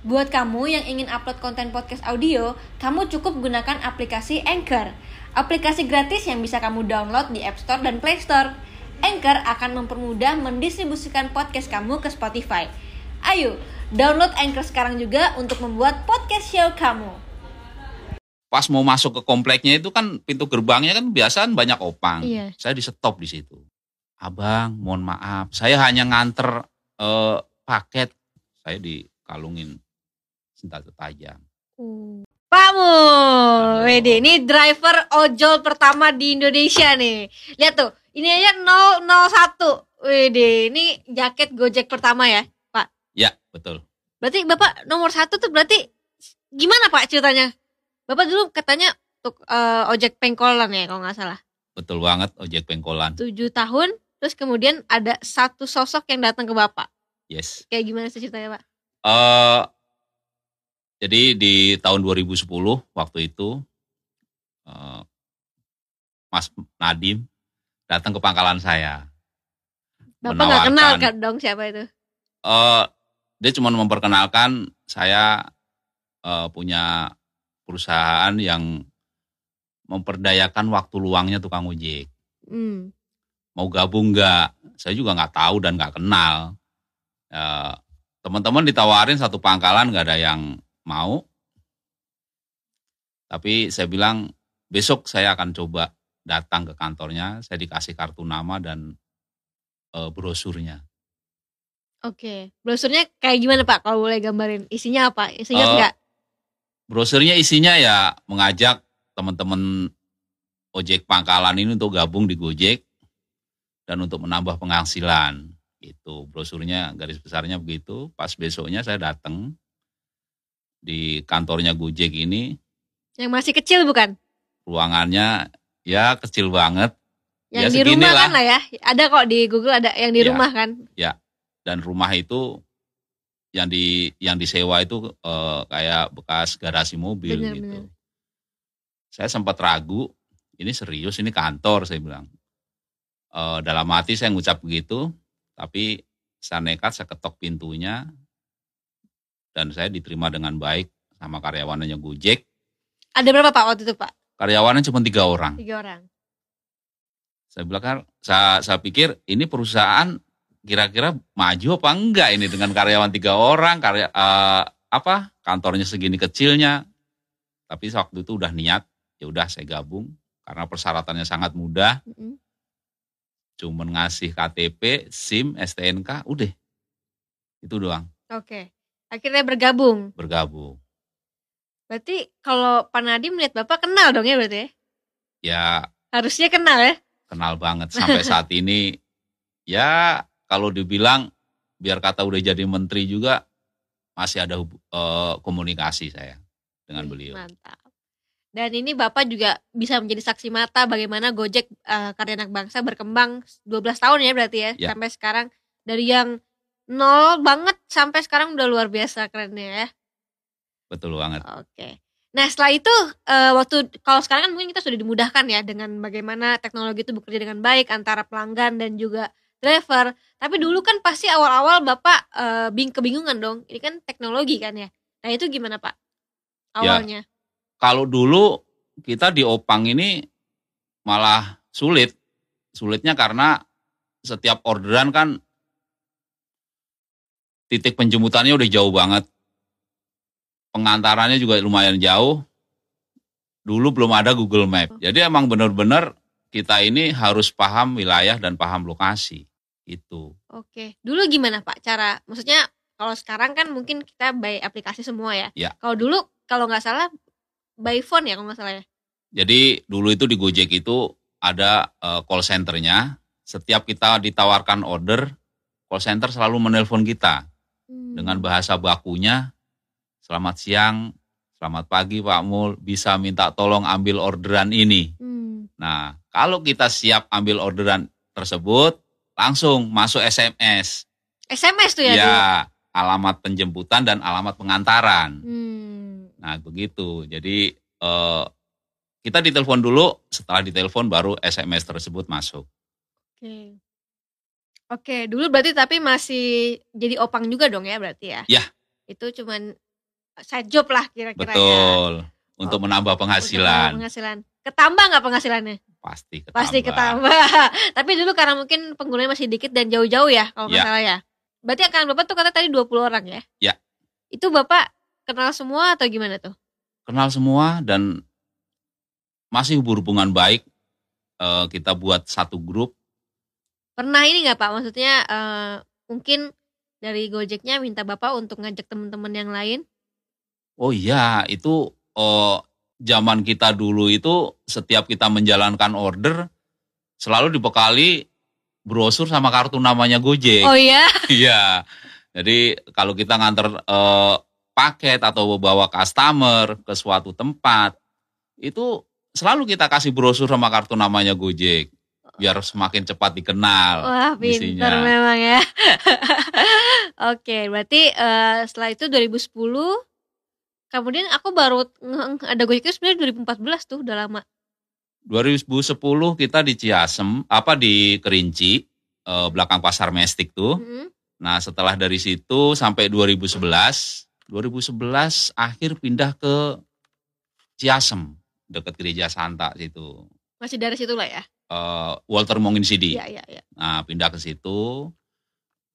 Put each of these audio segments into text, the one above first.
Buat kamu yang ingin upload konten podcast audio, kamu cukup gunakan aplikasi Anchor. Aplikasi gratis yang bisa kamu download di App Store dan Play Store. Anchor akan mempermudah mendistribusikan podcast kamu ke Spotify. Ayo, download Anchor sekarang juga untuk membuat podcast show kamu. Pas mau masuk ke kompleknya itu kan pintu gerbangnya kan biasaan banyak opang. Iya. Saya di stop di situ. Abang, mohon maaf, saya hanya nganter eh, paket. Saya dikalungin senjata tajam. Pak Mul, Halo. Wede, ini driver ojol pertama di Indonesia nih. Lihat tuh, ini aja 001. Wede, ini jaket Gojek pertama ya, Pak. Ya, betul. Berarti Bapak nomor satu tuh berarti gimana Pak ceritanya? Bapak dulu katanya untuk eh, ojek pengkolan ya kalau nggak salah. Betul banget ojek pengkolan. Tujuh tahun, terus kemudian ada satu sosok yang datang ke Bapak. Yes. Kayak gimana sih ceritanya Pak? eh jadi di tahun 2010 waktu itu eh, Mas Nadim datang ke pangkalan saya. Bapak nggak kenal kan dong siapa itu? Eh, dia cuma memperkenalkan saya eh, punya perusahaan yang memperdayakan waktu luangnya tukang ojek. Hmm. Mau gabung nggak? Saya juga nggak tahu dan nggak kenal. Eh, Teman-teman ditawarin satu pangkalan nggak ada yang mau. Tapi saya bilang besok saya akan coba datang ke kantornya. Saya dikasih kartu nama dan eh, brosurnya. Oke, brosurnya kayak gimana Pak? Kalau boleh gambarin, isinya apa? Isinya Eh, enggak? Brosurnya isinya ya mengajak teman-teman ojek pangkalan ini untuk gabung di Gojek dan untuk menambah penghasilan. Itu brosurnya garis besarnya begitu. Pas besoknya saya datang di kantornya Gojek ini, Yang masih kecil bukan? ruangannya ya kecil banget Yang Ya, di rumah kan lah ya. Ada kok di Google ada yang di Ya. rumah kan. dan rumah itu yang di yang disewa itu eh, kayak bekas garasi mobil Benar, gitu. benar. Saya sempat ragu, ini serius ini kantor saya bilang. Eh, dalam hati saya ngucap begitu, tapi saya nekat saya ketok pintunya dan saya diterima dengan baik sama karyawannya Gojek. Ada berapa Pak waktu itu Pak? Karyawannya cuma tiga orang. Tiga orang. Saya bilang kan, saya, saya pikir ini perusahaan kira-kira maju apa enggak ini dengan karyawan tiga orang, karya eh, apa kantornya segini kecilnya. Tapi waktu itu udah niat, ya udah saya gabung karena persyaratannya sangat mudah, Mm-mm. cuman ngasih KTP, SIM, STNK, udah. Itu doang, Oke. Akhirnya bergabung. bergabung. Berarti kalau Pak Nadiem melihat Bapak kenal dong ya berarti ya? Ya Harusnya kenal ya? kenal banget sampai saat ini. Ya kalau dibilang biar kata udah jadi menteri juga masih ada eh, komunikasi saya dengan beliau. Mantap. Dan ini Bapak juga bisa menjadi saksi mata bagaimana Gojek eh, karya anak bangsa berkembang 12 tahun ya berarti ya, Ya. sampai sekarang dari yang nol banget sampai sekarang udah luar biasa kerennya ya. Betul banget. Oke. Nah setelah itu eh, waktu kalau sekarang kan mungkin kita sudah dimudahkan ya dengan bagaimana teknologi itu bekerja dengan baik antara pelanggan dan juga driver. Tapi dulu kan pasti awal-awal bapak eh, bing kebingungan dong. Ini kan teknologi kan ya. Nah itu gimana pak? Ya. Awalnya. Kalau dulu kita di Opang ini malah sulit. Sulitnya karena setiap orderan kan titik penjemputannya udah jauh banget. Pengantarannya juga lumayan jauh. Dulu belum ada Google Map. Jadi emang benar-benar kita ini harus paham wilayah dan paham lokasi. Itu. Oke. Dulu gimana pak cara? Maksudnya kalau sekarang kan mungkin kita by aplikasi semua ya. Ya. Kalau dulu kalau nggak salah by phone ya kalau nggak salah ya. Jadi dulu itu di Gojek itu ada eh, call centernya. Setiap kita ditawarkan order, call center selalu menelpon kita Hmm. dengan bahasa bakunya. Selamat siang, selamat pagi Pak Mul, bisa minta tolong ambil orderan ini. Hmm. Nah, kalau kita siap ambil orderan tersebut, langsung masuk SMS. SMS tuh ya. dulu? Ya, alamat penjemputan dan alamat pengantaran. Hmm. Nah, begitu. Jadi eh, kita ditelepon dulu, setelah ditelepon baru SMS tersebut masuk. Oke. Oke, dulu berarti tapi masih jadi opang juga dong ya berarti ya? Ya. Itu cuman side job lah kira-kira ya. Betul. Untuk Oh, menambah Untuk penghasilan. penghasilan. Ketambah nggak penghasilannya? Pasti ketambah. Pasti ketambah. Tapi dulu karena mungkin penggunanya masih dikit dan jauh-jauh ya kalau nggak Ya. salah ya. Berarti akan Bapak tuh kata tadi 20 orang ya? Ya. Itu Bapak kenal semua atau gimana tuh? Kenal semua dan masih berhubungan baik. Eh, kita buat satu grup. Pernah ini nggak Pak? Maksudnya eh, mungkin dari Gojeknya minta Bapak untuk ngajak teman-teman yang lain? Oh iya, itu oh, zaman kita dulu itu setiap kita menjalankan order selalu dibekali brosur sama kartu namanya Gojek. Oh iya? Iya. Jadi kalau kita nganter eh, paket atau bawa customer ke suatu tempat, itu selalu kita kasih brosur sama kartu namanya Gojek biar semakin cepat dikenal. Wah isinya. memang ya. Oke, berarti eh, setelah itu 2010 Kemudian aku baru ada Gojek itu sebenarnya 2014 tuh udah lama. 2010 kita di Ciasem, apa di Kerinci, eh, belakang pasar Mestik tuh. Mm-mm. Nah setelah dari situ sampai 2011, 2011 akhir pindah ke Ciasem, dekat gereja Santa situ. Masih dari situ lah ya. Eh, Walter Mongin Sidi. Iya iya iya. Nah pindah ke situ,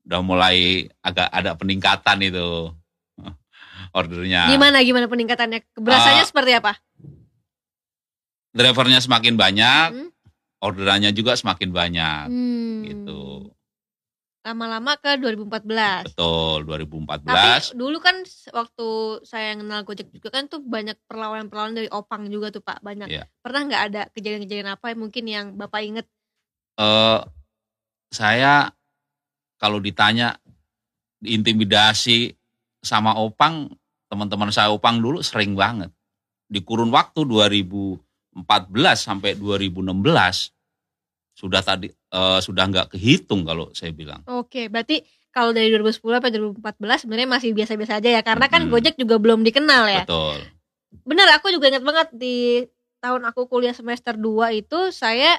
udah mulai agak ada peningkatan itu ordernya. Gimana gimana peningkatannya? Berasanya Ah. seperti apa? Drivernya semakin banyak, Hmm? orderannya juga semakin banyak. Hmm. Gitu. Lama-lama ke 2014. Betul, Tapi 2014. dulu kan waktu saya kenal Gojek juga kan tuh banyak perlawanan-perlawanan dari Opang juga tuh Pak, banyak. Iya. Pernah nggak ada kejadian-kejadian apa yang mungkin yang Bapak inget? eh saya kalau ditanya intimidasi sama Opang, teman-teman saya Opang dulu sering banget. Di kurun waktu 2014 sampai 2016 sudah tadi eh, sudah nggak kehitung kalau saya bilang. Oke, berarti kalau dari 2010 sampai 2014 sebenarnya masih biasa-biasa aja ya karena kan Mm-mm. Gojek juga belum dikenal ya. Betul. Bener, aku juga ingat banget di tahun aku kuliah semester 2 itu saya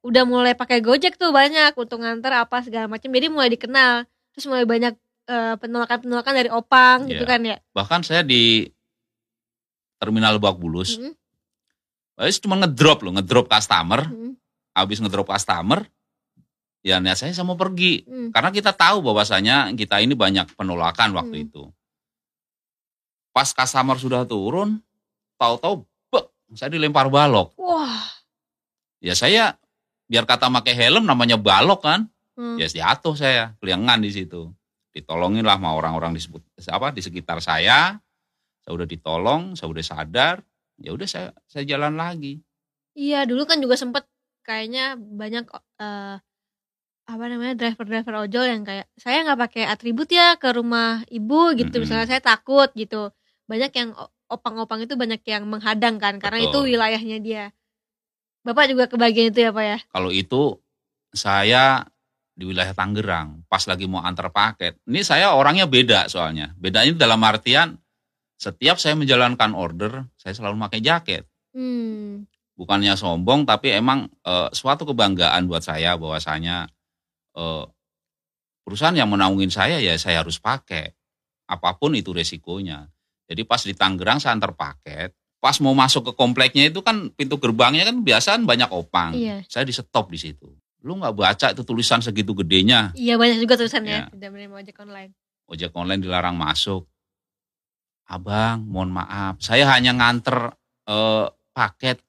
udah mulai pakai Gojek tuh banyak untuk nganter apa segala macam. Jadi mulai dikenal. Terus mulai banyak eh, penolakan-penolakan dari Opang gitu Iya. kan ya. Bahkan saya di terminal Lebak Bulus, saya cuma ngedrop loh, ngedrop customer, mm-mm, habis ngedrop customer, ya niat saya saya mau pergi. mm. Karena kita tahu bahwasanya kita ini banyak penolakan waktu Hmm. itu. Pas customer sudah turun, tahu-tahu bek, saya dilempar balok. Wah. Ya saya biar kata pakai helm namanya balok kan, Hmm. ya jatuh saya, keliangan di situ. Ditolongin lah sama orang-orang di sebut- apa di sekitar saya. Saya udah ditolong, saya udah sadar, ya udah saya saya jalan lagi. Iya, dulu kan juga sempet kayaknya banyak eh apa namanya driver-driver ojol yang kayak saya nggak pakai atribut ya ke rumah ibu gitu Mm-mm. misalnya saya takut gitu banyak yang opang-opang itu banyak yang menghadang kan karena itu Betul. wilayahnya dia bapak juga kebagian itu ya pak ya Kalau itu saya di wilayah Tangerang pas lagi mau antar paket. Ini saya orangnya beda soalnya. Bedanya dalam artian setiap saya menjalankan order, saya selalu pakai jaket. hmm Bukannya sombong tapi emang eh, suatu kebanggaan buat saya bahwasanya eh, perusahaan yang menaungin saya ya saya harus pakai. Apa pun itu resikonya. Jadi pas di Tangerang saya antar paket, pas mau masuk ke kompleknya itu kan pintu gerbangnya kan biasa banyak opang iya saya di stop di situ. Lu nggak baca itu tulisan segitu gedenya, iya banyak juga tulisannya Iya. tidak menerima ojek online ojek online dilarang masuk. Abang, mohon maaf, saya hanya nganter eh, paket,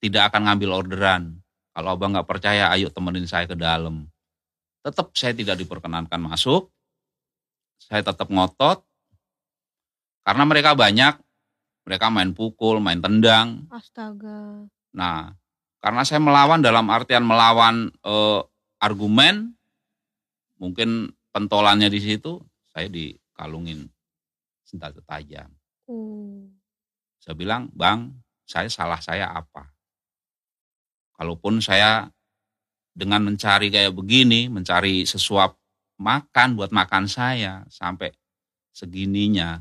tidak akan ngambil orderan. Kalau abang nggak percaya, ayo temenin saya ke dalam. Tetap saya tidak diperkenankan masuk. Saya tetap ngotot. Karena mereka banyak, mereka main pukul, main tendang. astaga Nah, karena saya melawan dalam artian melawan eh, argumen, mungkin pentolannya di situ, saya dikalungin senjata tajam. uh Saya bilang, Bang, saya salah saya apa? Kalaupun saya dengan mencari kayak begini, mencari sesuap makan buat makan saya sampai segininya,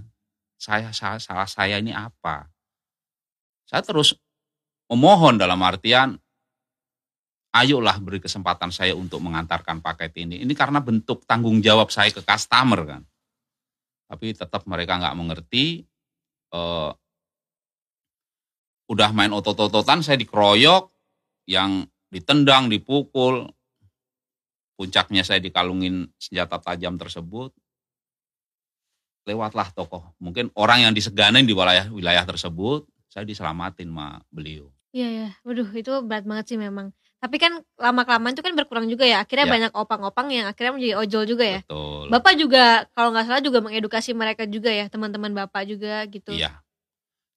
saya salah, saya ini apa? Saya terus memohon dalam artian, ayolah beri kesempatan saya untuk mengantarkan paket ini. Ini karena bentuk tanggung jawab saya ke customer kan. Tapi tetap mereka nggak mengerti, eh, udah main otot-ototan saya dikeroyok, yang ditendang, dipukul, puncaknya saya dikalungin senjata tajam tersebut. Lewatlah tokoh, mungkin orang yang diseganin di wilayah wilayah tersebut, saya diselamatin sama beliau. Iya ya, waduh itu berat banget sih memang. Tapi kan lama-kelamaan itu kan berkurang juga ya. Akhirnya Ya. banyak opang-opang yang akhirnya menjadi ojol juga ya. Betul. Bapak juga kalau nggak salah juga mengedukasi mereka juga ya, teman-teman Bapak juga gitu. Iya.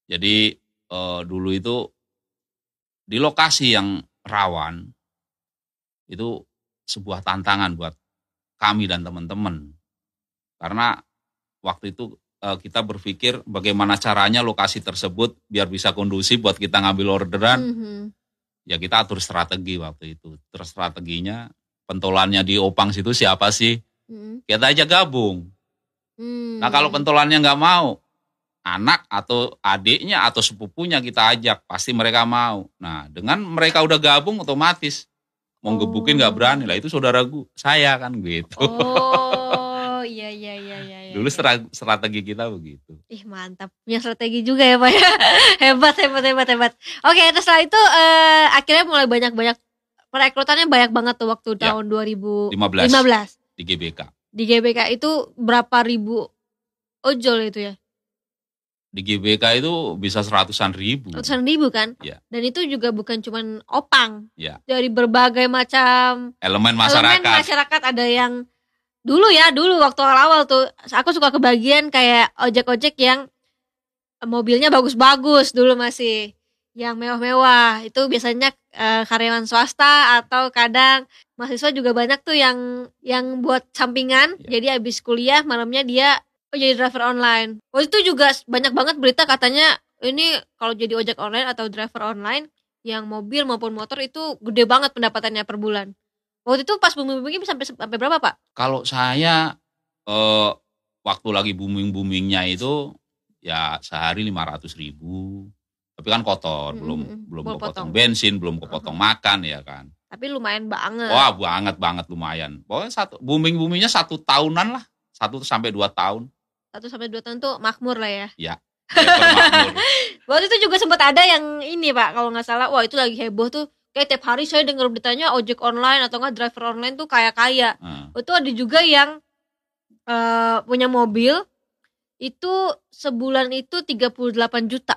Jadi eh, dulu itu di lokasi yang rawan itu sebuah tantangan buat kami dan teman-teman. Karena waktu itu eh, kita berpikir bagaimana caranya lokasi tersebut biar bisa kondusif buat kita ngambil orderan. Mhm. Ya kita atur strategi waktu itu. Terus strateginya pentolannya di Opang situ siapa sih? Mhm. Kita aja gabung. Hmm. Nah kalau pentolannya nggak mau, anak atau adiknya atau sepupunya kita ajak, pasti mereka mau. Nah dengan mereka udah gabung otomatis mau gebukin nggak Oh. berani lah itu saudaraku saya kan gitu. Oh, iya iya iya iya. iya, Dulu iya. stra- strategi kita begitu. Ih mantap, punya strategi juga ya Pak ya. hebat hebat hebat hebat. Oke, terus setelah itu eh, akhirnya mulai banyak banyak perekrutannya banyak banget tuh waktu Ya. tahun 2015 15 di GBK. di GBK itu berapa ribu ojol itu ya? Di GBK itu bisa seratusan ribu. Ratusan ribu kan? Ya. Dan itu juga bukan cuman opang. Ya. Dari berbagai macam Elemen elemen masyarakat. masyarakat ada yang dulu ya dulu waktu awal-awal tuh aku suka kebagian kayak ojek-ojek yang mobilnya bagus-bagus dulu masih yang mewah-mewah itu biasanya eh, karyawan swasta atau kadang mahasiswa juga banyak tuh yang yang buat sampingan Ya. jadi habis kuliah malamnya dia oh jadi driver online waktu itu juga banyak banget berita katanya ini kalau jadi ojek online atau driver online yang mobil maupun motor itu gede banget pendapatannya per bulan waktu itu pas booming-booming sampai sampai berapa pak Kalau saya eh, waktu lagi booming boomingnya itu ya sehari 500 ribu. Tapi kan kotor, Mm, belum belum kepotong potong. bensin, belum kepotong makan ya kan. tapi lumayan banget Wah banget banget lumayan. Pokoknya satu booming boomingnya satu tahunan lah, satu sampai dua tahun. Satu sampai dua tahun tuh makmur lah ya. Ya, makmur. waktu itu juga sempat ada yang ini pak kalau nggak salah. Wah itu lagi heboh tuh. Kayak tiap hari saya dengar beritanya ojek online atau enggak driver online tuh kaya kaya Nah, itu ada juga yang eh, punya mobil itu sebulan itu 38 juta.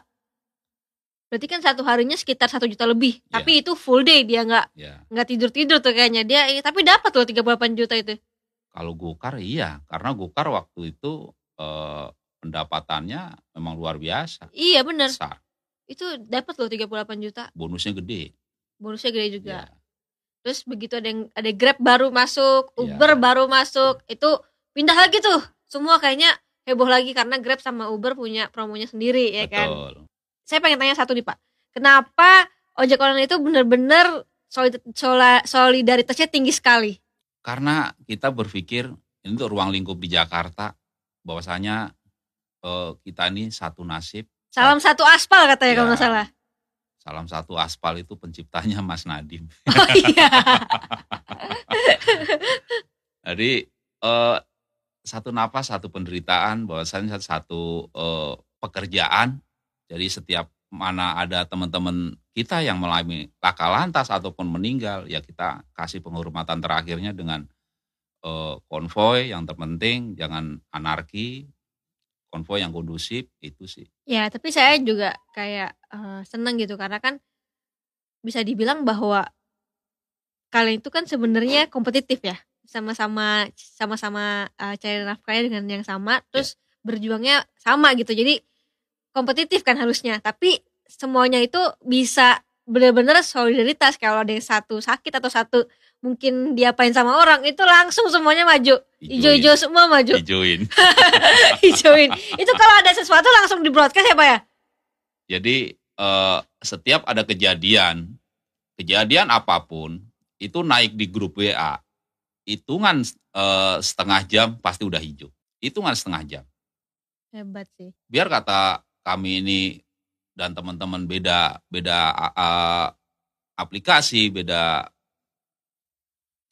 Berarti kan satu harinya sekitar satu juta lebih. Iya. tapi itu full day dia nggak ya. nggak tidur tidur tuh kayaknya. Dia eh, tapi dapat loh 38 juta itu. Kalau Gokar iya, karena Gokar waktu itu eh, pendapatannya memang luar biasa. iya bener Besar. itu dapat loh 38 juta Bonusnya gede. bonusnya gede juga Ya. terus begitu ada yang ada Grab baru masuk, Iya. Uber baru masuk, itu pindah lagi tuh. Semua kayaknya heboh lagi karena Grab sama Uber punya promonya sendiri ya kan. Betul. Saya pengen tanya satu nih Pak. Kenapa ojek online itu sola- solidaritasnya tinggi sekali? Karena kita berpikir ini untuk ruang lingkup di Jakarta bahwasanya eh, kita ini satu nasib. Salam satu aspal katanya kalau Ya. nggak salah. Salam satu aspal itu penciptanya Mas Nadim. Oh iya. Jadi eh, satu napas, satu penderitaan, bahwasanya satu eh, pekerjaan. Jadi setiap mana ada teman-teman kita yang mengalami laka lantas ataupun meninggal, ya kita kasih penghormatan terakhirnya dengan eh, konvoy yang terpenting, jangan anarki, konvoy yang kondusif itu sih. ya, tapi saya juga kayak eh, seneng gitu. Karena kan bisa dibilang bahwa kalian itu kan sebenarnya kompetitif ya. Sama-sama sama-sama uh, cari nafkahnya dengan yang sama terus berjuangnya sama gitu. Jadi kompetitif kan harusnya. Tapi semuanya itu bisa benar-benar solidaritas. Kalau ada yang satu sakit atau satu mungkin diapain sama orang itu langsung semuanya maju hijau-hijau semua maju Hijauin. hijauin itu kalau ada sesuatu langsung di broadcast ya pak ya Jadi eh, setiap ada kejadian, kejadian apa pun itu naik di grup WA, hitungan eh, setengah jam pasti udah hijau. Hitungan setengah jam. hebat sih Biar kata kami ini dan teman-teman beda beda eh, aplikasi, beda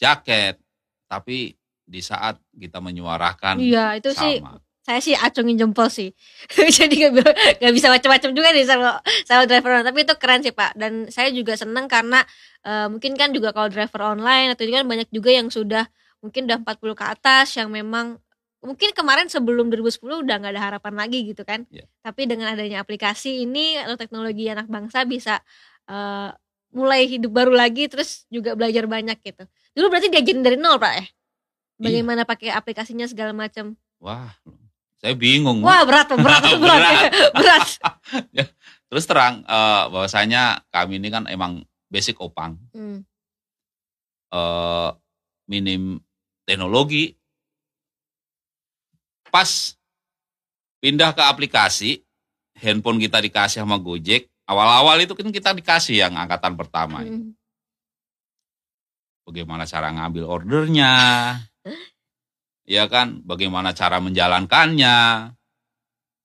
jaket, tapi di saat kita menyuarakan iya itu sih sama. saya sih acungin jempol sih. Jadi gak, bi- gak bisa macam-macam juga nih sama sama driver online tapi itu keren sih pak. Dan saya juga senang karena eh, mungkin kan juga kalau driver online atau juga kan banyak juga yang sudah mungkin udah 40 ke atas yang memang mungkin kemarin sebelum 2010 udah nggak ada harapan lagi gitu kan. Iya. tapi dengan adanya aplikasi ini atau teknologi anak bangsa bisa eh, mulai hidup baru lagi terus juga belajar banyak gitu dulu berarti diajarin dari nol pak ya bagaimana pakai aplikasinya segala macam Wah, saya bingung. Wah berat berat berat berat. berat. Terus terang eh, bahwasanya kami ini kan emang basic opang, Hmm. eh, minim teknologi. Pas pindah ke aplikasi, handphone kita dikasih sama Gojek. Awal-awal itu kan kita dikasih yang angkatan pertama. Hmm. Bagaimana cara ngambil ordernya, ya kan? Bagaimana cara menjalankannya.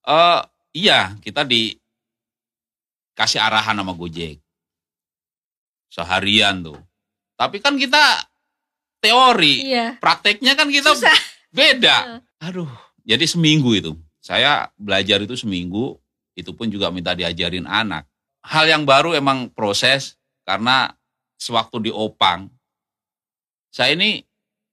Eh, iya, kita dikasih arahan sama Gojek seharian tuh. Tapi kan kita teori, Iya. prakteknya kan kita Susah. beda. Aduh, jadi seminggu itu. Saya belajar itu seminggu, itu pun juga minta diajarin anak. Hal yang baru emang proses, karena sewaktu di Opang, saya ini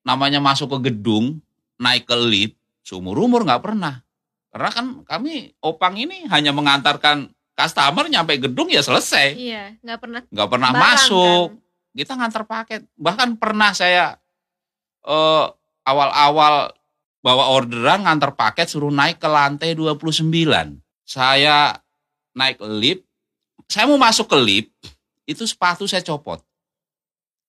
namanya masuk ke gedung, naik ke lift, seumur-umur nggak pernah. Karena kan kami Opang ini hanya mengantarkan customer nyampe gedung ya selesai. Iya. Nggak pernah. Nggak pernah barang, masuk kan. kita ngantar paket. Bahkan pernah saya eh, awal-awal bawa orderan ngantar paket suruh naik ke lantai 29. Saya naik lift, saya mau masuk ke lift, itu sepatu saya copot.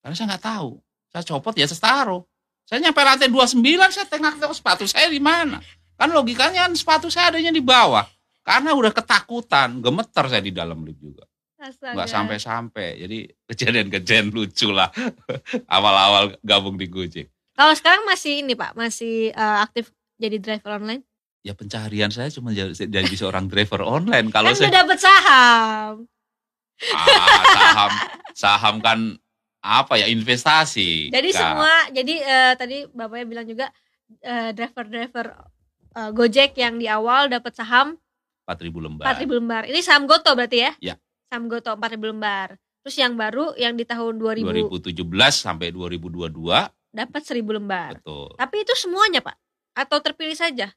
Karena saya nggak tahu. Saya copot ya saya taruh. Saya nyampe lantai 29, saya tengok tengok sepatu saya di mana. Kan logikanya kan sepatu saya adanya di bawah. Karena udah ketakutan, gemeter saya di dalam lift juga Astaga. nggak sampai-sampai. Jadi kejadian-kejadian lucu lah awal-awal gabung di Gojek. Kalau sekarang masih ini pak, masih eh, aktif jadi driver online. Ya pencarian saya cuma jadi, seorang driver online. Kalau kan saya udah dapat saham. ah, saham, saham kan apa ya investasi. Jadi Kak. semua, jadi eh, tadi bapaknya bilang juga eh, driver-driver eh, Gojek yang di awal dapat saham 4.000 lembar. 4000 lembar. Ini saham Goto berarti ya? Ya. Saham Goto 4000 lembar. Terus yang baru yang di tahun 2000 2017 sampai 2022 dapat 1000 lembar. betul. Tapi itu semuanya, Pak? Atau terpilih saja?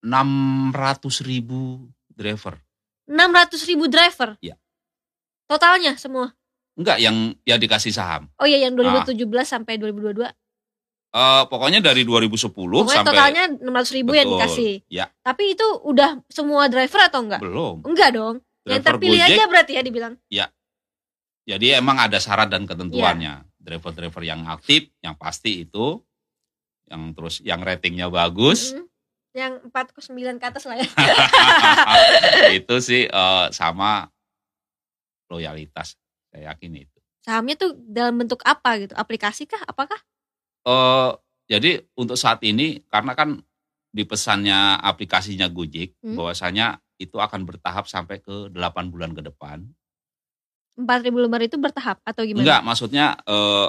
600 ribu driver. 600 ribu driver? Ya. Totalnya semua? Enggak yang ya dikasih saham. Oh iya yang Ah. 2017 sampai 2022. Eh, pokoknya dari 2010 Pokoknya sampai totalnya 600 ribu yang Betul. dikasih. Ya. Tapi itu udah semua driver atau enggak? belum. Enggak dong. Yang Driver terpilih Gojek aja berarti ya dibilang. Jadi emang ada syarat dan ketentuannya. Iya. Driver-driver yang aktif, yang pasti itu, yang terus yang ratingnya bagus, Mm-mm. Yang 4 ke 9 ke atas lah ya. itu sih eh, sama loyalitas. Saya yakin itu. Sahamnya tuh dalam bentuk apa gitu? Aplikasi kah? Apakah? Eh, jadi untuk saat ini karena kan di pesannya aplikasinya Gojek, Hmm. bahwasanya itu akan bertahap sampai ke 8 bulan ke depan. 4000 lembar itu bertahap atau gimana? Enggak, maksudnya eh,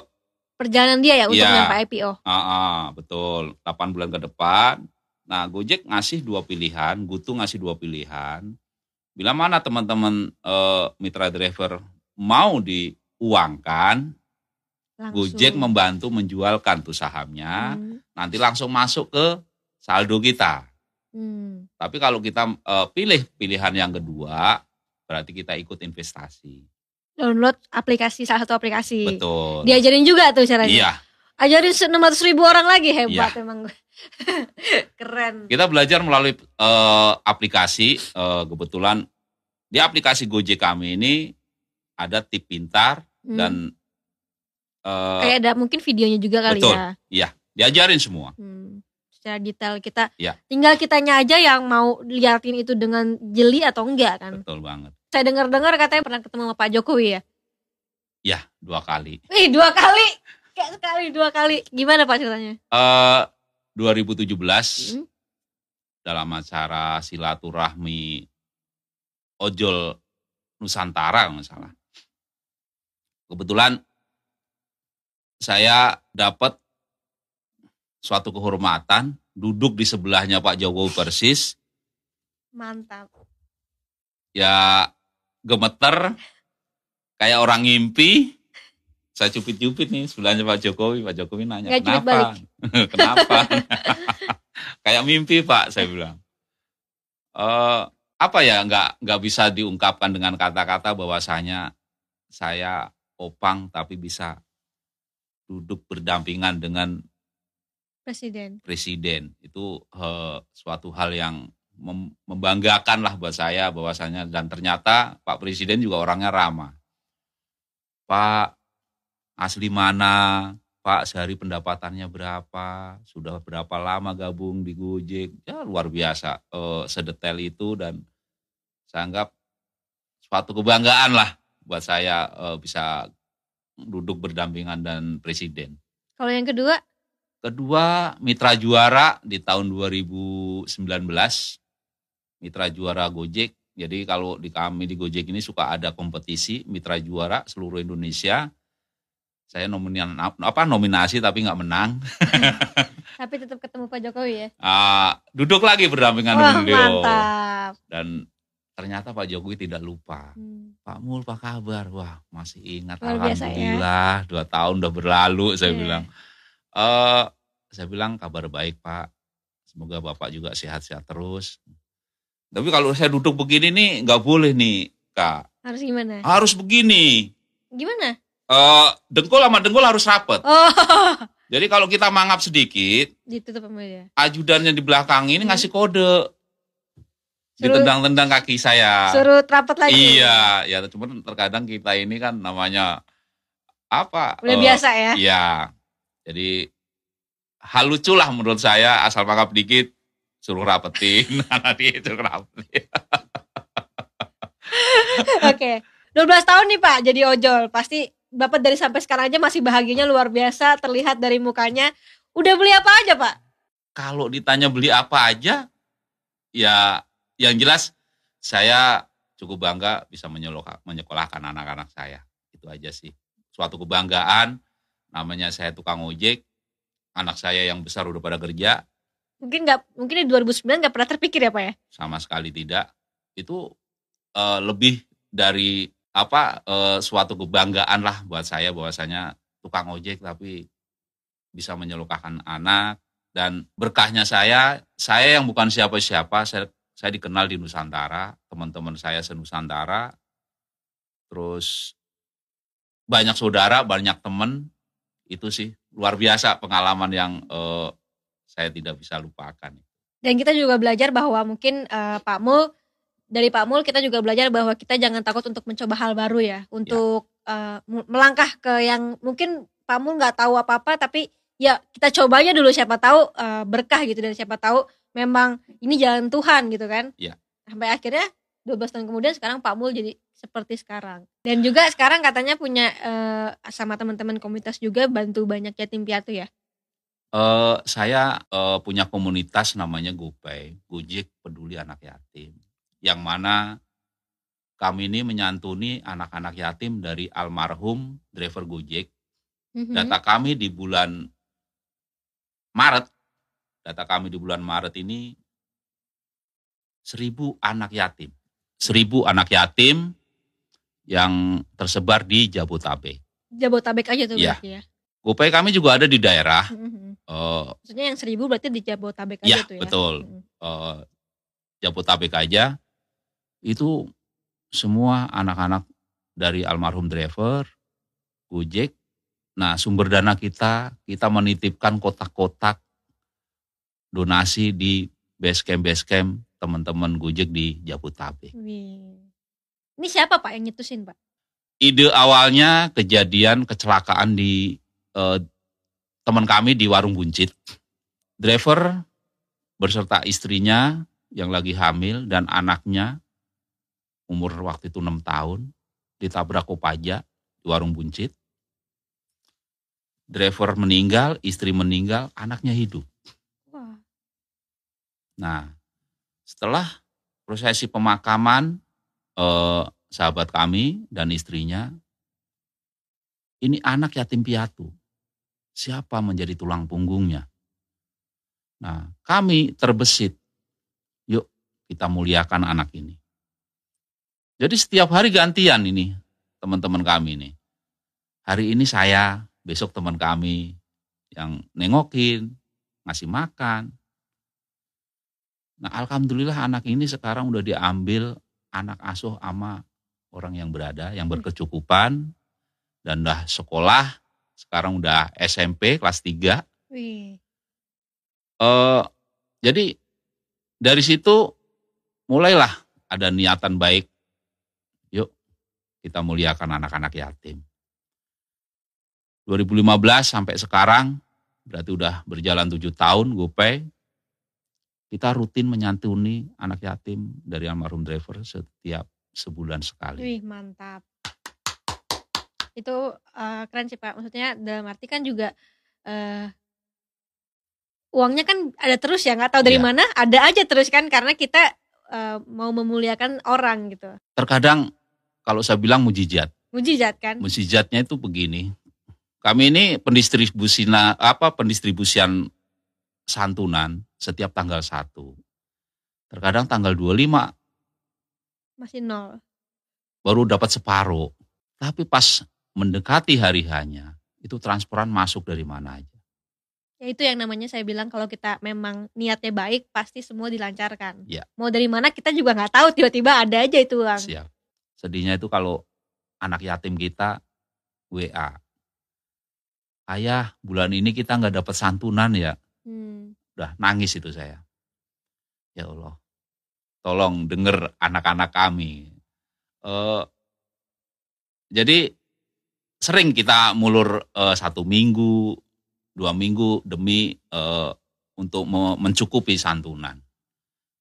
Perjalanan dia ya untuk Iya. nyampe IPO. Ah, ah, betul. 8 bulan ke depan. Nah, Gojek ngasih dua pilihan, Gutu ngasih dua pilihan. Bila mana teman-teman eh, mitra driver mau diuangkan, Langsung. Gojek membantu menjualkan tuh sahamnya, Hmm. nanti langsung masuk ke saldo kita. Hmm. Tapi kalau kita eh, pilih pilihan yang kedua, berarti kita ikut investasi. Download aplikasi salah satu aplikasi. Betul. Diajarin juga tuh caranya. Iya, Ajarin 600 ribu orang lagi hebat Iya. emang. Keren. Kita belajar melalui eh, aplikasi. eh, kebetulan di aplikasi Gojek kami ini ada tip pintar Hmm. dan eh, kayak ada mungkin videonya juga kali Betul. ya. diajarin semua. Hmm. Secara detail kita Iya. tinggal kitanya aja yang mau liatin itu dengan jeli atau enggak kan. Betul banget. Saya dengar-dengar katanya pernah ketemu sama Pak Jokowi ya. Ya, dua kali. Wih, dua kali. Kayak sekali dua kali. Gimana Pak ceritanya? Eh 2017 Hmm. dalam acara silaturahmi ojol Nusantara kalau nggak salah. Kebetulan saya dapat suatu kehormatan duduk di sebelahnya Pak Jokowi persis, Mantap. ya gemeter, kayak orang ngimpi. Saya cupit-cupit nih sebelahnya Pak Jokowi. Pak Jokowi nanya, cupit kenapa? kenapa? kayak mimpi Pak, saya bilang. Eh, apa ya, nggak nggak bisa diungkapkan dengan kata-kata bahwasanya saya opang tapi bisa duduk berdampingan dengan Presiden. presiden itu eh, suatu hal yang mem- membanggakan lah buat saya bahwasanya dan ternyata Pak Presiden juga orangnya ramah. Pak asli mana? Pak sehari pendapatannya berapa? Sudah berapa lama gabung di Gojek? Ya luar biasa eh, sedetail itu dan saya anggap suatu kebanggaan lah buat saya eh, bisa duduk berdampingan dan presiden. Kalau yang kedua, Kedua, mitra juara di tahun 2019. Mitra juara Gojek. Jadi kalau di kami di Gojek ini suka ada kompetisi mitra juara seluruh Indonesia. Saya nominasi apa nominasi tapi nggak menang. tapi tetap ketemu Pak Jokowi ya. Ah, duduk lagi berdampingan dengan beliau. mantap. Dan ternyata Pak Jokowi tidak lupa. Hmm. Pak Mul, apa kabar? Wah, masih ingat. Luar ya. Alhamdulillah, dua tahun udah berlalu. Saya Iya. bilang. eh saya bilang kabar baik Pak. Semoga Bapak juga sehat-sehat terus. Tapi kalau saya duduk begini nih nggak boleh nih Kak. Harus gimana? Harus begini. Gimana? eh dengkul sama dengkul harus rapet. Oh, Jadi kalau kita mangap sedikit, ditutup sama dia. ajudannya di belakang ini Hmm. ngasih kode. Ditendang-tendang kaki saya. Suruh rapat lagi. Iya, ya cuman terkadang kita ini kan namanya apa? Udah eh, biasa ya. Iya. Jadi hal lucu lah menurut saya asal mangap dikit suruh rapetin, anak dia suruh rapetin. Oke. 12 tahun nih Pak jadi ojol. Pasti Bapak dari sampai sekarang aja masih bahagianya luar biasa terlihat dari mukanya. Udah beli apa aja Pak? Kalau ditanya beli apa aja, ya yang jelas saya cukup bangga bisa menyekolahkan anak-anak saya. Itu aja sih. Suatu kebanggaan, namanya saya tukang ojek, anak saya yang besar udah pada kerja, Mungkin nggak mungkin di 2009 nggak pernah terpikir ya Pak ya? sama sekali tidak. Itu eh, lebih dari apa eh, suatu kebanggaan lah buat saya bahwasanya tukang ojek tapi bisa menyelukakan anak dan berkahnya saya, saya yang bukan siapa-siapa, saya, saya dikenal di Nusantara, teman-teman saya senusantara, terus banyak saudara, banyak teman, itu sih luar biasa pengalaman yang eh, saya tidak bisa lupakan. Dan kita juga belajar bahwa mungkin eh, Pak Mul dari Pak Mul kita juga belajar bahwa kita jangan takut untuk mencoba hal baru ya, untuk eh, mu- melangkah ke yang mungkin Pak Mul nggak tahu apa-apa tapi ya kita coba aja dulu siapa tahu eh, berkah gitu dan siapa tahu memang ini jalan Tuhan gitu kan. Iya. Sampai akhirnya 12 tahun kemudian sekarang Pak Mul jadi seperti sekarang. Dan juga sekarang katanya punya eh, sama teman-teman komunitas juga bantu banyak yatim piatu ya. Eh, saya eh, punya komunitas namanya GoPay, Gojek Peduli Anak Yatim. Yang mana kami ini menyantuni anak-anak yatim dari almarhum driver Gojek. Mhm. Data kami di bulan Maret, data kami di bulan Maret ini seribu anak yatim. Seribu anak yatim yang tersebar di Jabotabek. Jabotabek aja tuh Iya. berarti ya. GoPay kami juga ada di daerah. Mhm. eh, Maksudnya yang seribu berarti di Jabotabek aja Iya, tuh ya. betul. Mhm. eh, Jabotabek aja itu semua anak-anak dari almarhum driver Gojek. Nah, sumber dana kita kita menitipkan kotak-kotak donasi di base camp base camp teman-teman Gojek di Jabotabek. Wih. Ini siapa Pak yang nyetusin Pak? Ide awalnya kejadian kecelakaan di eh, teman kami di warung buncit. Driver beserta istrinya yang lagi hamil dan anaknya umur waktu itu 6 tahun ditabrak kopaja di warung buncit. Driver meninggal, istri meninggal, anaknya hidup. Wah. Nah, setelah prosesi pemakaman eh, sahabat kami dan istrinya, ini anak yatim piatu. Siapa menjadi tulang punggungnya? Nah, kami terbesit, yuk kita muliakan anak ini. Jadi setiap hari gantian ini teman-teman kami ini. Hari ini saya, besok teman kami yang nengokin, ngasih makan. Nah alhamdulillah anak ini sekarang udah diambil anak asuh ama orang yang berada, yang berkecukupan, dan udah sekolah, sekarang udah SMP kelas 3. Wih. Uh, jadi dari situ mulailah ada niatan baik, yuk kita muliakan anak-anak yatim. 2015 sampai sekarang berarti udah berjalan tujuh tahun GoPay. Kita rutin menyantuni anak yatim dari almarhum driver setiap sebulan sekali. Wih mantap. Itu uh, keren sih Pak. Maksudnya dalam arti kan juga uh, uangnya kan ada terus ya nggak tahu dari ya. mana ada aja terus kan karena kita uh, mau memuliakan orang gitu. Terkadang kalau saya bilang mujizat. Mujizat kan? Mujizatnya itu begini. Kami ini pendistribusian apa pendistribusian santunan setiap tanggal 1. Terkadang tanggal 25 masih nol. Baru dapat separuh. Tapi pas mendekati hari hanya, itu transferan masuk dari mana aja. Ya itu yang namanya saya bilang kalau kita memang niatnya baik pasti semua dilancarkan. Ya. Mau dari mana kita juga nggak tahu tiba-tiba ada aja itu uang. Siap. Sedihnya itu kalau anak yatim kita WA. Ayah bulan ini kita nggak dapat santunan ya. Hmm. Udah nangis itu saya. Ya Allah, tolong denger anak-anak kami. Uh, jadi sering kita mulur uh, satu minggu, dua minggu demi uh, untuk mencukupi santunan.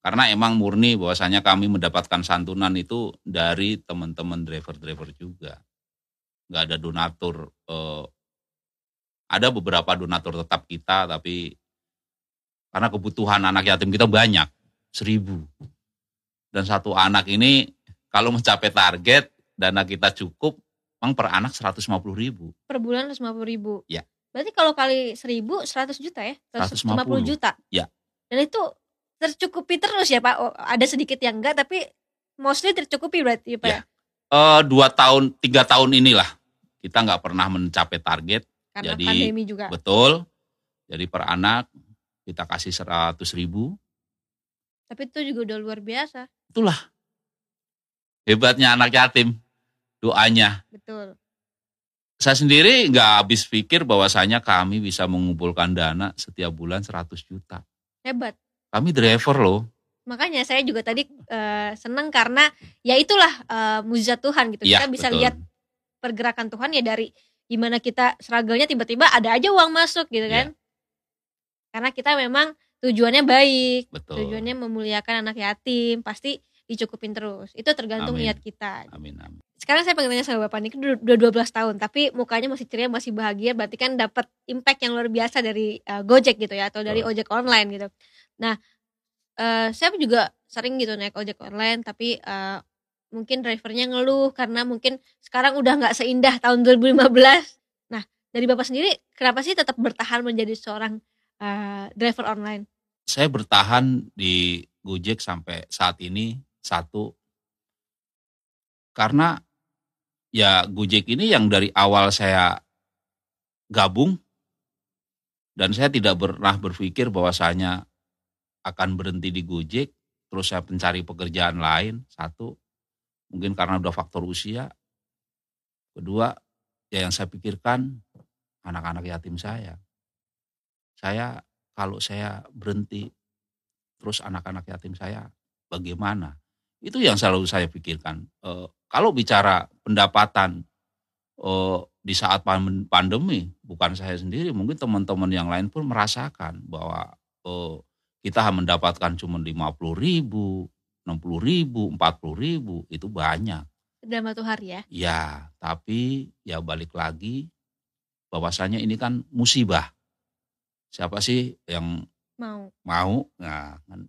Karena emang murni bahwasanya kami mendapatkan santunan itu dari teman-teman driver-driver juga. Nggak ada donatur. Uh, ada beberapa donatur tetap kita, tapi karena kebutuhan anak yatim kita banyak, seribu. Dan satu anak ini kalau mencapai target, dana kita cukup, memang per anak 150 ribu. Per bulan 150 ribu? Ya. Berarti kalau kali seribu 100 juta ya? 150 juta? Ya. Dan itu tercukupi terus ya Pak? Oh, ada sedikit yang enggak tapi mostly tercukupi berarti Pak? Ya. Uh, dua tahun, tiga tahun inilah kita nggak pernah mencapai target. Karena jadi, pandemi juga. Betul. Jadi per anak kita kasih 100 ribu. Tapi itu juga udah luar biasa. Itulah hebatnya anak yatim doanya. Betul saya sendiri nggak habis pikir bahwasanya kami bisa mengumpulkan dana setiap bulan 100 juta. Hebat. Kami driver loh. Makanya saya juga tadi uh, seneng karena ya itulah uh, mujizat Tuhan gitu. Ya, kita bisa betul. lihat pergerakan Tuhan ya dari gimana kita struggle-nya tiba-tiba ada aja uang masuk gitu iya. kan. Ya. Karena kita memang tujuannya baik. Betul. Tujuannya memuliakan anak yatim, pasti dicukupin terus. Itu tergantung amin. niat kita. Amin amin sekarang saya pengen tanya sama bapak ini udah 12 tahun tapi mukanya masih ceria masih bahagia berarti kan dapat impact yang luar biasa dari uh, Gojek gitu ya atau dari ojek online gitu nah uh, saya juga sering gitu naik ojek online tapi uh, mungkin drivernya ngeluh karena mungkin sekarang udah nggak seindah tahun 2015 nah dari bapak sendiri kenapa sih tetap bertahan menjadi seorang uh, driver online? Saya bertahan di Gojek sampai saat ini satu. Karena ya Gojek ini yang dari awal saya gabung dan saya tidak pernah berpikir bahwasanya akan berhenti di Gojek terus saya mencari pekerjaan lain satu mungkin karena udah faktor usia. Kedua ya yang saya pikirkan anak-anak yatim saya. Saya kalau saya berhenti terus anak-anak yatim saya bagaimana? Itu yang selalu saya pikirkan. E, kalau bicara pendapatan uh, di saat pandemi, bukan saya sendiri, mungkin teman-teman yang lain pun merasakan bahwa uh, kita mendapatkan cuma 50 ribu, 60 ribu, 40 ribu, itu banyak. Dalam satu hari ya? Ya, tapi ya balik lagi bahwasanya ini kan musibah. Siapa sih yang mau? Mau, nah, kan.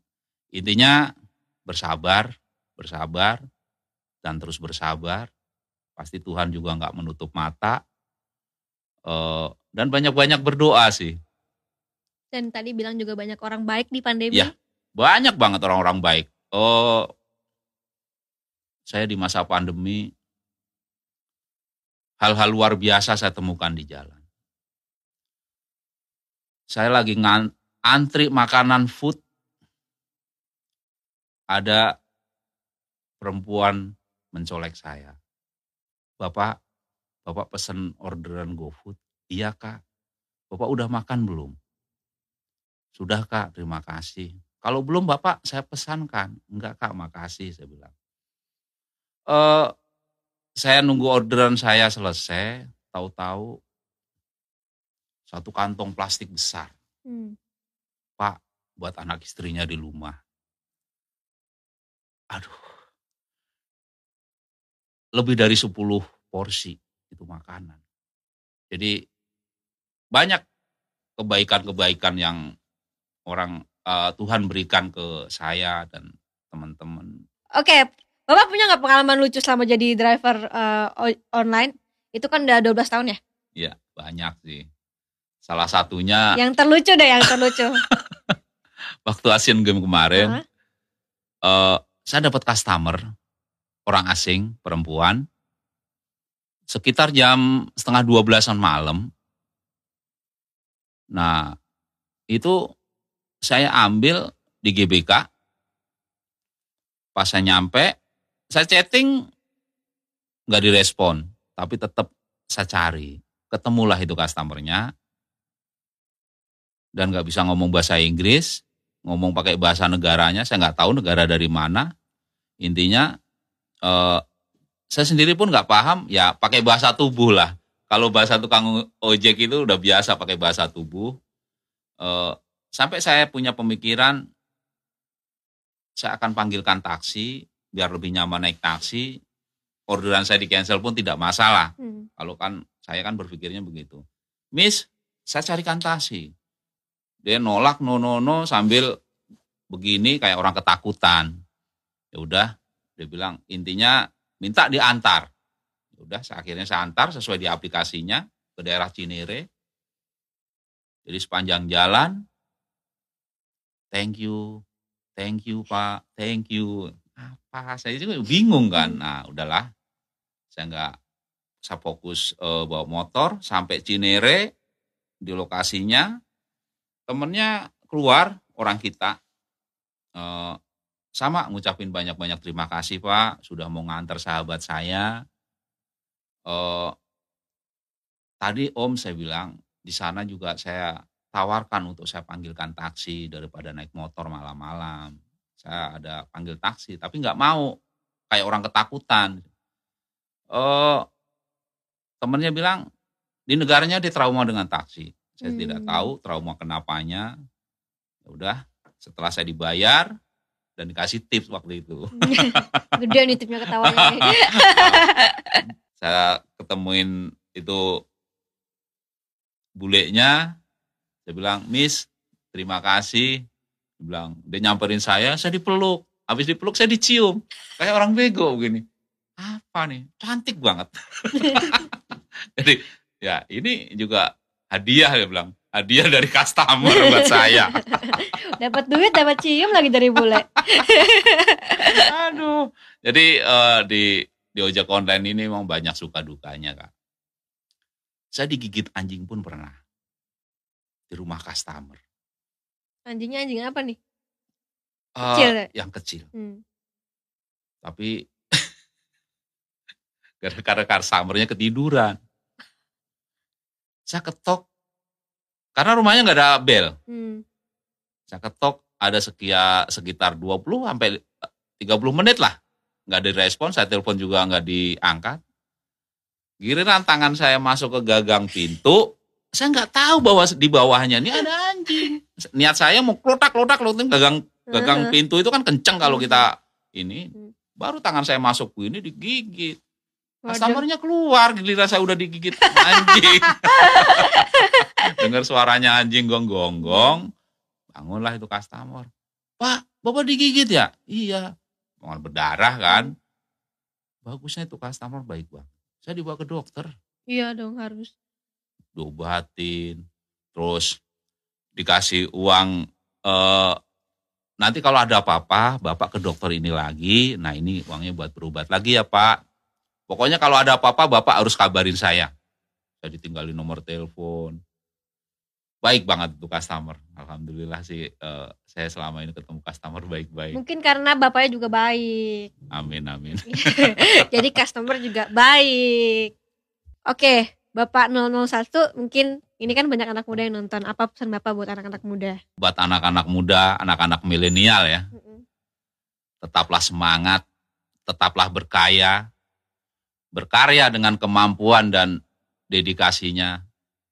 intinya bersabar, bersabar, dan terus bersabar. Pasti Tuhan juga nggak menutup mata. Uh, dan banyak-banyak berdoa sih. Dan tadi bilang juga banyak orang baik di pandemi. Ya. Banyak banget orang-orang baik. Oh, saya di masa pandemi hal-hal luar biasa saya temukan di jalan. Saya lagi ngan, antri makanan food, ada perempuan mencolek saya. Bapak, Bapak pesen orderan GoFood? Iya kak. Bapak udah makan belum? Sudah kak, terima kasih. Kalau belum Bapak saya pesankan. Enggak kak, makasih saya bilang. Uh, saya nunggu orderan saya selesai, tahu-tahu satu kantong plastik besar. Hmm. Pak, buat anak istrinya di rumah. Aduh. Lebih dari 10 porsi itu makanan. Jadi banyak kebaikan-kebaikan yang orang uh, Tuhan berikan ke saya dan teman-teman. Oke, Bapak punya nggak pengalaman lucu selama jadi driver uh, online? Itu kan udah 12 tahun ya? Iya, banyak sih. Salah satunya Yang terlucu deh, yang terlucu. Waktu Asian Games kemarin, uh -huh. uh, saya dapat customer orang asing, perempuan, sekitar jam setengah dua belasan malam. Nah, itu saya ambil di GBK. Pas saya nyampe, saya chatting nggak direspon, tapi tetap saya cari. Ketemulah itu customernya dan nggak bisa ngomong bahasa Inggris, ngomong pakai bahasa negaranya, saya nggak tahu negara dari mana. Intinya eh, saya sendiri pun nggak paham, ya pakai bahasa tubuh lah. Kalau bahasa tukang ojek itu udah biasa pakai bahasa tubuh. Eh, sampai saya punya pemikiran saya akan panggilkan taksi biar lebih nyaman naik taksi. Orderan saya di cancel pun tidak masalah. Hmm. kalau kan saya kan berpikirnya begitu. Miss saya carikan taksi. Dia nolak no no no sambil begini kayak orang ketakutan. Ya udah dia bilang intinya minta diantar. Ya udah akhirnya saya antar sesuai di aplikasinya ke daerah Cinere. Jadi sepanjang jalan thank you, thank you Pak, thank you. Apa? Saya juga bingung kan. Nah udahlah, saya nggak saya fokus uh, bawa motor sampai Cinere di lokasinya. Temennya keluar orang kita uh, sama ngucapin banyak-banyak terima kasih Pak sudah mau ngantar sahabat saya. Uh, tadi Om saya bilang di sana juga saya tawarkan untuk saya panggilkan taksi daripada naik motor malam-malam. Saya ada panggil taksi, tapi nggak mau kayak orang ketakutan. Oh, temennya bilang di negaranya dia trauma dengan taksi. Saya hmm. tidak tahu trauma kenapanya. Ya udah, setelah saya dibayar dan dikasih tips waktu itu. Gede nih tipnya ketawanya. saya ketemuin itu bulenya saya bilang, Miss, terima kasih. Dia bilang, dia nyamperin saya, saya dipeluk. Habis dipeluk saya dicium. Kayak orang bego begini. Apa nih? Cantik banget. Jadi ya ini juga hadiah dia bilang. Hadiah dari customer buat saya. dapat duit, dapat cium lagi dari bule. Aduh. Jadi uh, di di ojek online ini memang banyak suka dukanya kak. Saya digigit anjing pun pernah di rumah customer. Anjingnya anjing apa nih? Uh, kecil ya? Yang kecil. Hmm. Tapi gara-gara customernya ketiduran. Saya ketok. Karena rumahnya nggak ada bel. Hmm. Saya ketok ada sekia, sekitar 20 sampai 30 menit lah. Nggak direspon, saya telepon juga nggak diangkat. Giliran tangan saya masuk ke gagang pintu, saya nggak tahu bahwa di bawahnya ini ada anjing. Niat saya mau klotak klotak klotak gagang gagang pintu itu kan kenceng kalau kita ini. Baru tangan saya masuk ini digigit. Customernya keluar, giliran saya udah digigit anjing. Dengar suaranya anjing gong-gong-gong. Bangunlah itu customer. Pak, Bapak digigit ya? Iya. Mau berdarah kan? Bagusnya itu customer baik banget. Saya dibawa ke dokter. Iya dong harus diobatin, terus dikasih uang eh, nanti kalau ada apa-apa bapak ke dokter ini lagi. Nah ini uangnya buat berobat lagi ya pak. Pokoknya kalau ada apa-apa bapak harus kabarin saya. Saya ditinggalin nomor telepon. Baik banget tuh customer. Alhamdulillah sih eh, saya selama ini ketemu customer baik-baik. Mungkin karena bapaknya juga baik. amin amin. Jadi customer juga baik. Oke, Bapak 001 mungkin ini kan banyak anak muda yang nonton. Apa pesan Bapak buat anak-anak muda? buat anak-anak muda anak-anak milenial ya tetaplah semangat, tetaplah berkaya, berkarya dengan kemampuan dan dedikasinya,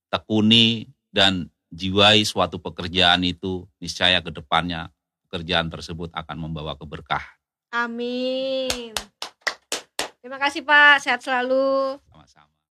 tekuni dan jiwai suatu pekerjaan itu, niscaya ke depannya pekerjaan tersebut akan membawa keberkahan. Amin. Terima kasih Pak, sehat selalu.